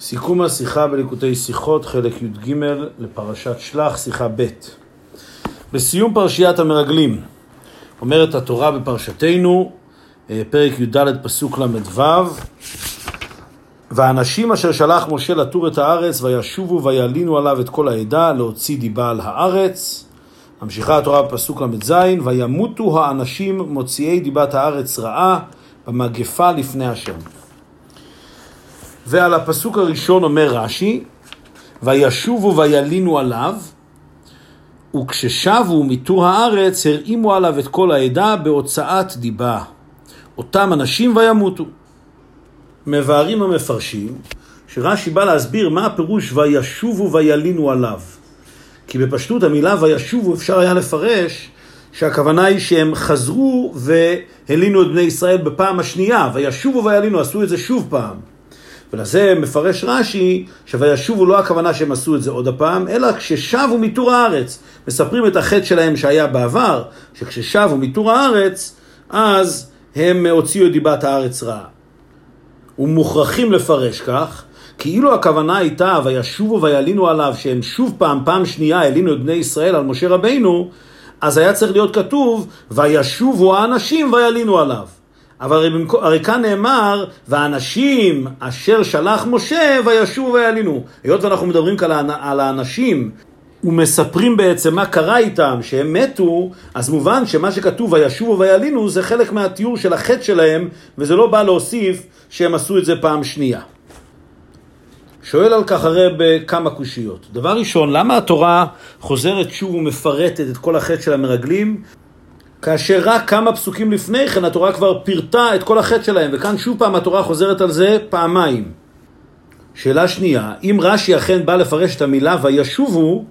סיכום השיחה בליקוטי שיחות, חלק י"ג לפרשת שלח, שיחה ב'. בסיום פרשיית המרגלים, אומרת התורה בפרשתנו, אה, פרק י"ד פסוק ל"ו: והאנשים אשר שלח משה לתור את הארץ וישובו וילינו עליו את כל העדה להוציא דיבה על הארץ. ממשיכה התורה בפסוק ל"ז: וימותו האנשים מוציאי דיבת הארץ רעה במגפה לפני השם. ועל הפסוק הראשון אומר רש"י, וישובו וילינו עליו, וכששבו מטור הארץ הרעימו עליו את כל העדה בהוצאת דיבה. אותם אנשים וימותו. מבארים המפרשים שרש"י בא להסביר מה הפירוש וישובו וילינו עליו. כי בפשטות המילה וישובו אפשר היה לפרש שהכוונה היא שהם חזרו והלינו את בני ישראל בפעם השנייה, וישובו וילינו, עשו את זה שוב פעם. ולזה מפרש רש"י, שוישובו לא הכוונה שהם עשו את זה עוד הפעם, אלא כששבו מטור הארץ. מספרים את החטא שלהם שהיה בעבר, שכששבו מטור הארץ, אז הם הוציאו את דיבת הארץ רעה. ומוכרחים לפרש כך, כאילו הכוונה הייתה, וישובו וילינו עליו, שהם שוב פעם, פעם שנייה, הלינו את בני ישראל על משה רבינו, אז היה צריך להיות כתוב, וישובו האנשים וילינו עליו. אבל הרי, הרי כאן נאמר, והאנשים אשר שלח משה וישובו וילינו. היות ואנחנו מדברים כאן על האנשים ומספרים בעצם מה קרה איתם, שהם מתו, אז מובן שמה שכתוב וישובו וילינו זה חלק מהתיאור של החטא שלהם, וזה לא בא להוסיף שהם עשו את זה פעם שנייה. שואל על כך הרי בכמה קושיות. דבר ראשון, למה התורה חוזרת שוב ומפרטת את כל החטא של המרגלים, כאשר רק כמה פסוקים לפני כן התורה כבר פירטה את כל החטא שלהם, וכאן שוב פעם התורה חוזרת על זה פעמיים. שאלה שנייה, אם רש"י אכן בא לפרש את המילה וישובו,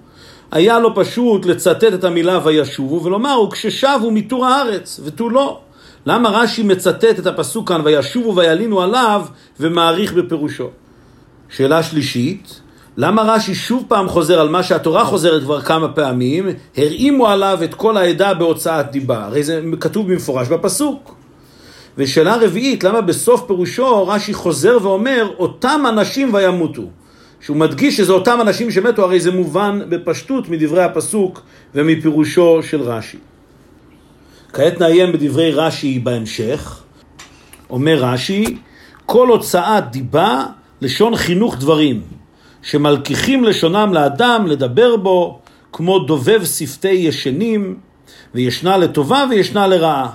היה לו פשוט לצטט את המילה וישובו ולומר, וכששבו מטור הארץ, ותו לא. למה רש"י מצטט את הפסוק כאן, וישובו וילינו עליו, ומעריך בפירושו? שאלה שלישית, למה רש"י שוב פעם חוזר על מה שהתורה חוזרת כבר כמה פעמים, הרעימו עליו את כל העדה בהוצאת דיבה? הרי זה כתוב במפורש בפסוק. ושאלה רביעית, למה בסוף פירושו רש"י חוזר ואומר, אותם אנשים וימותו? שהוא מדגיש שזה אותם אנשים שמתו, הרי זה מובן בפשטות מדברי הפסוק ומפירושו של רש"י. כעת נעיין בדברי רש"י בהמשך. אומר רש"י, כל הוצאת דיבה, לשון חינוך דברים, שמלקיחים לשונם לאדם לדבר בו, כמו דובב שפתי ישנים, וישנה לטובה וישנה לרעה.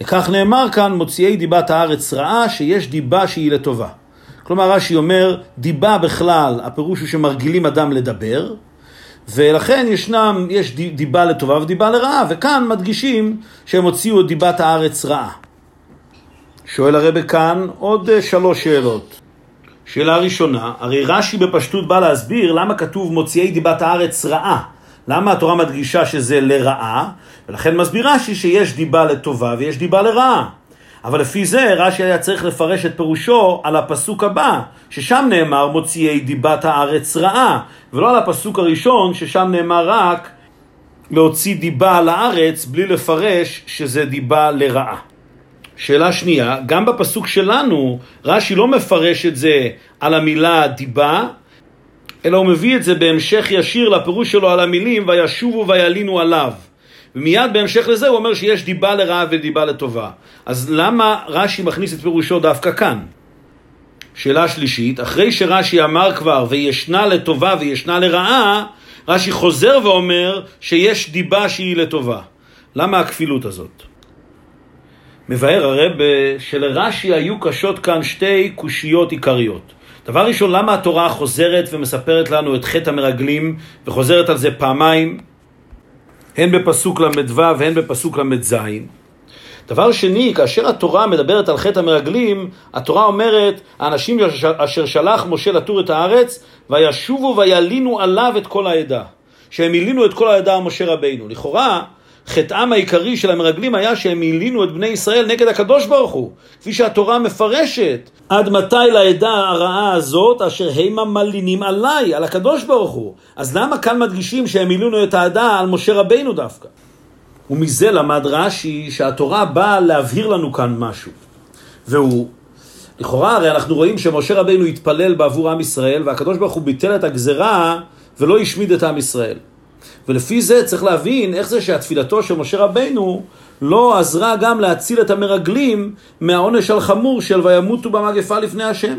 לכך נאמר כאן, מוציאי דיבת הארץ רעה, שיש דיבה שהיא לטובה. כלומר, רש"י אומר, דיבה בכלל, הפירוש הוא שמרגילים אדם לדבר, ולכן ישנם, יש דיבה לטובה ודיבה לרעה, וכאן מדגישים שהם הוציאו את דיבת הארץ רעה. שואל הרבה כאן עוד אה, שלוש שאלות. שאלה ראשונה, הרי רש"י בפשטות בא להסביר למה כתוב מוציאי דיבת הארץ רעה. למה התורה מדגישה שזה לרעה, ולכן מסביר רש"י שיש דיבה לטובה ויש דיבה לרעה. אבל לפי זה רש"י היה צריך לפרש את פירושו על הפסוק הבא, ששם נאמר מוציאי דיבת הארץ רעה, ולא על הפסוק הראשון ששם נאמר רק להוציא דיבה על הארץ בלי לפרש שזה דיבה לרעה. שאלה שנייה, גם בפסוק שלנו רש"י לא מפרש את זה על המילה דיבה, אלא הוא מביא את זה בהמשך ישיר לפירוש שלו על המילים וישובו וילינו עליו. ומיד בהמשך לזה הוא אומר שיש דיבה לרעה ודיבה לטובה. אז למה רש"י מכניס את פירושו דווקא כאן? שאלה שלישית, אחרי שרש"י אמר כבר וישנה לטובה וישנה לרעה, רש"י חוזר ואומר שיש דיבה שהיא לטובה. למה הכפילות הזאת? מבאר הרב שלרש"י היו קשות כאן שתי קושיות עיקריות. דבר ראשון, למה התורה חוזרת ומספרת לנו את חטא המרגלים וחוזרת על זה פעמיים? הן בפסוק ל"ו והן בפסוק ל"ז. דבר שני, כאשר התורה מדברת על חטא המרגלים, התורה אומרת, האנשים אשר שלח משה לתור את הארץ, וישובו וילינו עליו את כל העדה. שהם הלינו את כל העדה על משה רבינו. לכאורה, חטאם העיקרי של המרגלים היה שהם הלינו את בני ישראל נגד הקדוש ברוך הוא, כפי שהתורה מפרשת. עד מתי לעדה הרעה הזאת אשר המה מלינים עליי, על הקדוש ברוך הוא? אז למה כאן מדגישים שהם הלינו את העדה על משה רבינו דווקא? ומזה למד רש"י שהתורה באה להבהיר לנו כאן משהו, והוא לכאורה הרי אנחנו רואים שמשה רבינו התפלל בעבור עם ישראל, והקדוש ברוך הוא ביטל את הגזרה ולא השמיד את עם ישראל. ולפי זה צריך להבין איך זה שהתפילתו של משה רבינו לא עזרה גם להציל את המרגלים מהעונש על חמור של וימותו במגפה לפני השם.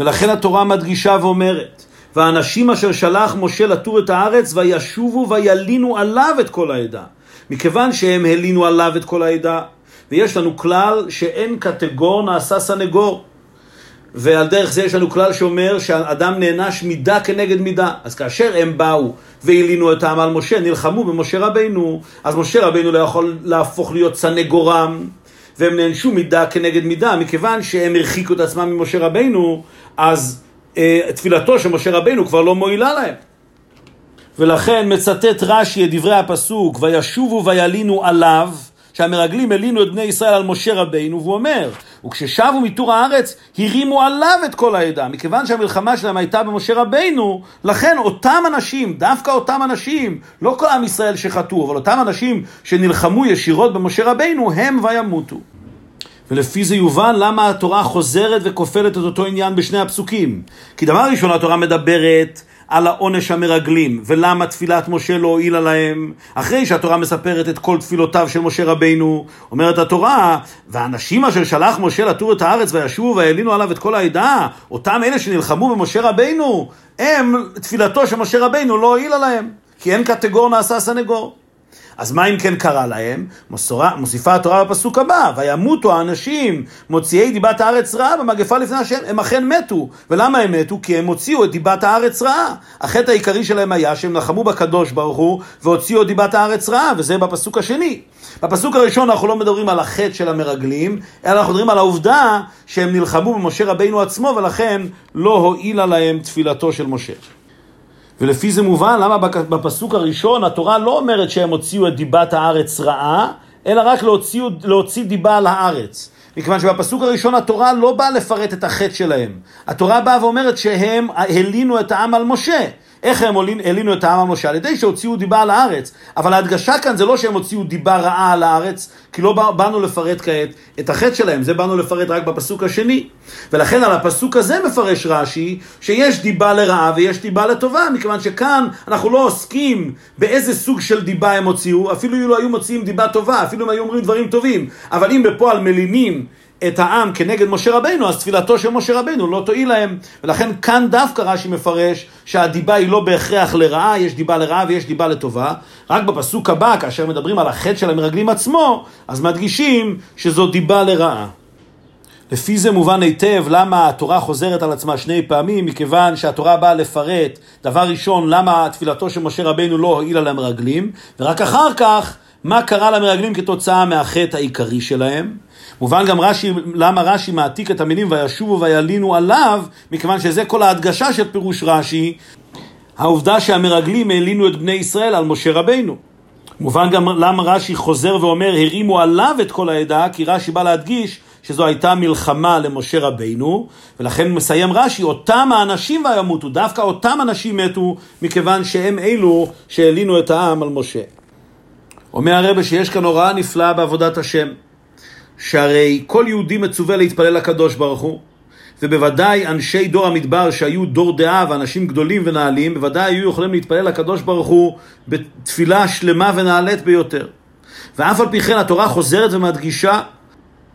ולכן התורה מדגישה ואומרת, והאנשים אשר שלח משה לתור את הארץ וישובו וילינו עליו את כל העדה. מכיוון שהם הלינו עליו את כל העדה, ויש לנו כלל שאין קטגור נעשה סנגור. ועל דרך זה יש לנו כלל שאומר שהאדם נענש מידה כנגד מידה. אז כאשר הם באו והלינו את העם על משה, נלחמו במשה רבינו, אז משה רבינו לא יכול להפוך להיות סנגורם, והם נענשו מידה כנגד מידה, מכיוון שהם הרחיקו את עצמם ממשה רבינו, אז אה, תפילתו של משה רבינו כבר לא מועילה להם. ולכן מצטט רש"י את דברי הפסוק, וישובו וילינו עליו, שהמרגלים הלינו את בני ישראל על משה רבינו, והוא אומר, וכששבו מתור הארץ, הרימו עליו את כל העדה. מכיוון שהמלחמה שלהם הייתה במשה רבינו, לכן אותם אנשים, דווקא אותם אנשים, לא כל עם ישראל שחטאו, אבל אותם אנשים שנלחמו ישירות במשה רבינו, הם וימותו. ולפי זה יובן למה התורה חוזרת וכופלת את אותו עניין בשני הפסוקים. כי דבר ראשון, התורה מדברת על העונש המרגלים, ולמה תפילת משה לא הועילה להם, אחרי שהתורה מספרת את כל תפילותיו של משה רבינו, אומרת התורה, והאנשים אשר שלח משה לתור את הארץ וישובו והעלינו עליו את כל העדה, אותם אלה שנלחמו במשה רבינו, הם, תפילתו של משה רבינו לא הועילה להם, כי אין קטגור נעשה סנגור. אז מה אם כן קרה להם? מוסורה, מוסיפה התורה בפסוק הבא, וימותו האנשים מוציאי דיבת הארץ רעה במגפה לפני השם, הם אכן מתו. ולמה הם מתו? כי הם הוציאו את דיבת הארץ רעה. החטא העיקרי שלהם היה שהם לחמו בקדוש ברוך הוא והוציאו את דיבת הארץ רעה, וזה בפסוק השני. בפסוק הראשון אנחנו לא מדברים על החטא של המרגלים, אלא אנחנו מדברים על העובדה שהם נלחמו במשה רבינו עצמו, ולכן לא הועילה להם תפילתו של משה. ולפי זה מובן למה בפסוק הראשון התורה לא אומרת שהם הוציאו את דיבת הארץ רעה, אלא רק להוציא, להוציא דיבה על הארץ. מכיוון שבפסוק הראשון התורה לא באה לפרט את החטא שלהם. התורה באה ואומרת שהם הלינו את העם על משה. איך הם הלינו את העם על משה? על ידי שהוציאו דיבה על הארץ. אבל ההדגשה כאן זה לא שהם הוציאו דיבה רעה על הארץ, כי לא באנו לפרט כעת את החטא שלהם, זה באנו לפרט רק בפסוק השני. ולכן על הפסוק הזה מפרש רש"י, שיש דיבה לרעה ויש דיבה לטובה, מכיוון שכאן אנחנו לא עוסקים באיזה סוג של דיבה הם הוציאו, אפילו אם לא היו מוציאים דיבה טובה, אפילו אם היו אומרים דברים טובים, אבל אם בפועל מלינים את העם כנגד משה רבינו, אז תפילתו של משה רבינו לא תועיל להם. ולכן כאן דווקא רש"י מפרש שהדיבה היא לא בהכרח לרעה, יש דיבה לרעה ויש דיבה לטובה. רק בפסוק הבא, כאשר מדברים על החטא של המרגלים עצמו, אז מדגישים שזו דיבה לרעה. לפי זה מובן היטב למה התורה חוזרת על עצמה שני פעמים, מכיוון שהתורה באה לפרט, דבר ראשון, למה תפילתו של משה רבינו לא הועילה למרגלים, ורק אחר כך, מה קרה למרגלים כתוצאה מהחטא העיקרי שלהם. מובן גם רש"י, למה רש"י מעתיק את המילים וישובו וילינו עליו, מכיוון שזה כל ההדגשה של פירוש רש"י, העובדה שהמרגלים העלינו את בני ישראל על משה רבינו. מובן גם למה רש"י חוזר ואומר הרימו עליו את כל העדה, כי רש"י בא להדגיש שזו הייתה מלחמה למשה רבינו, ולכן מסיים רש"י, אותם האנשים וימותו, דווקא אותם אנשים מתו, מכיוון שהם אלו שהעלינו את העם על משה. אומר הרבה שיש כאן הוראה נפלאה בעבודת השם. שהרי כל יהודי מצווה להתפלל לקדוש ברוך הוא, ובוודאי אנשי דור המדבר שהיו דור דעה ואנשים גדולים ונעלים, בוודאי היו יכולים להתפלל לקדוש ברוך הוא בתפילה שלמה ונעלית ביותר. ואף על פי כן התורה חוזרת ומדגישה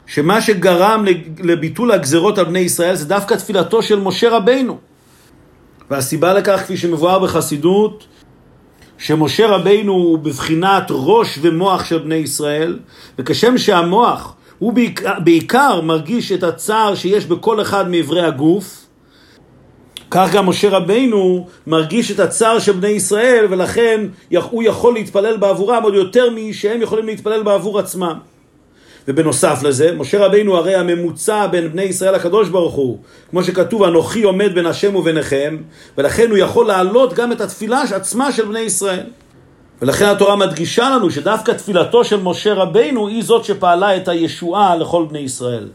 שמה שגרם לביטול הגזרות על בני ישראל זה דווקא תפילתו של משה רבינו. והסיבה לכך, כפי שמבואר בחסידות, שמשה רבינו הוא בבחינת ראש ומוח של בני ישראל, וכשם שהמוח הוא בעיקר, מרגיש את הצער שיש בכל אחד מאיברי הגוף. כך גם משה רבינו מרגיש את הצער של בני ישראל, ולכן הוא יכול להתפלל בעבורם עוד יותר משהם יכולים להתפלל בעבור עצמם. ובנוסף לזה, משה רבינו הרי הממוצע בין בני ישראל לקדוש ברוך הוא, כמו שכתוב, אנוכי עומד בין השם וביניכם, ולכן הוא יכול להעלות גם את התפילה עצמה של בני ישראל. ולכן התורה מדגישה לנו שדווקא תפילתו של משה רבינו היא זאת שפעלה את הישועה לכל בני ישראל.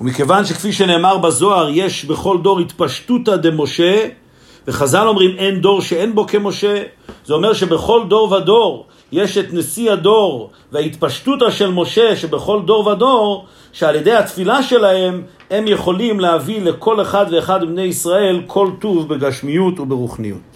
ומכיוון שכפי שנאמר בזוהר, יש בכל דור התפשטותא דמשה, וחז"ל אומרים אין דור שאין בו כמשה, זה אומר שבכל דור ודור יש את נשיא הדור וההתפשטותא של משה שבכל דור ודור, שעל ידי התפילה שלהם הם יכולים להביא לכל אחד ואחד מבני ישראל כל טוב בגשמיות וברוחניות.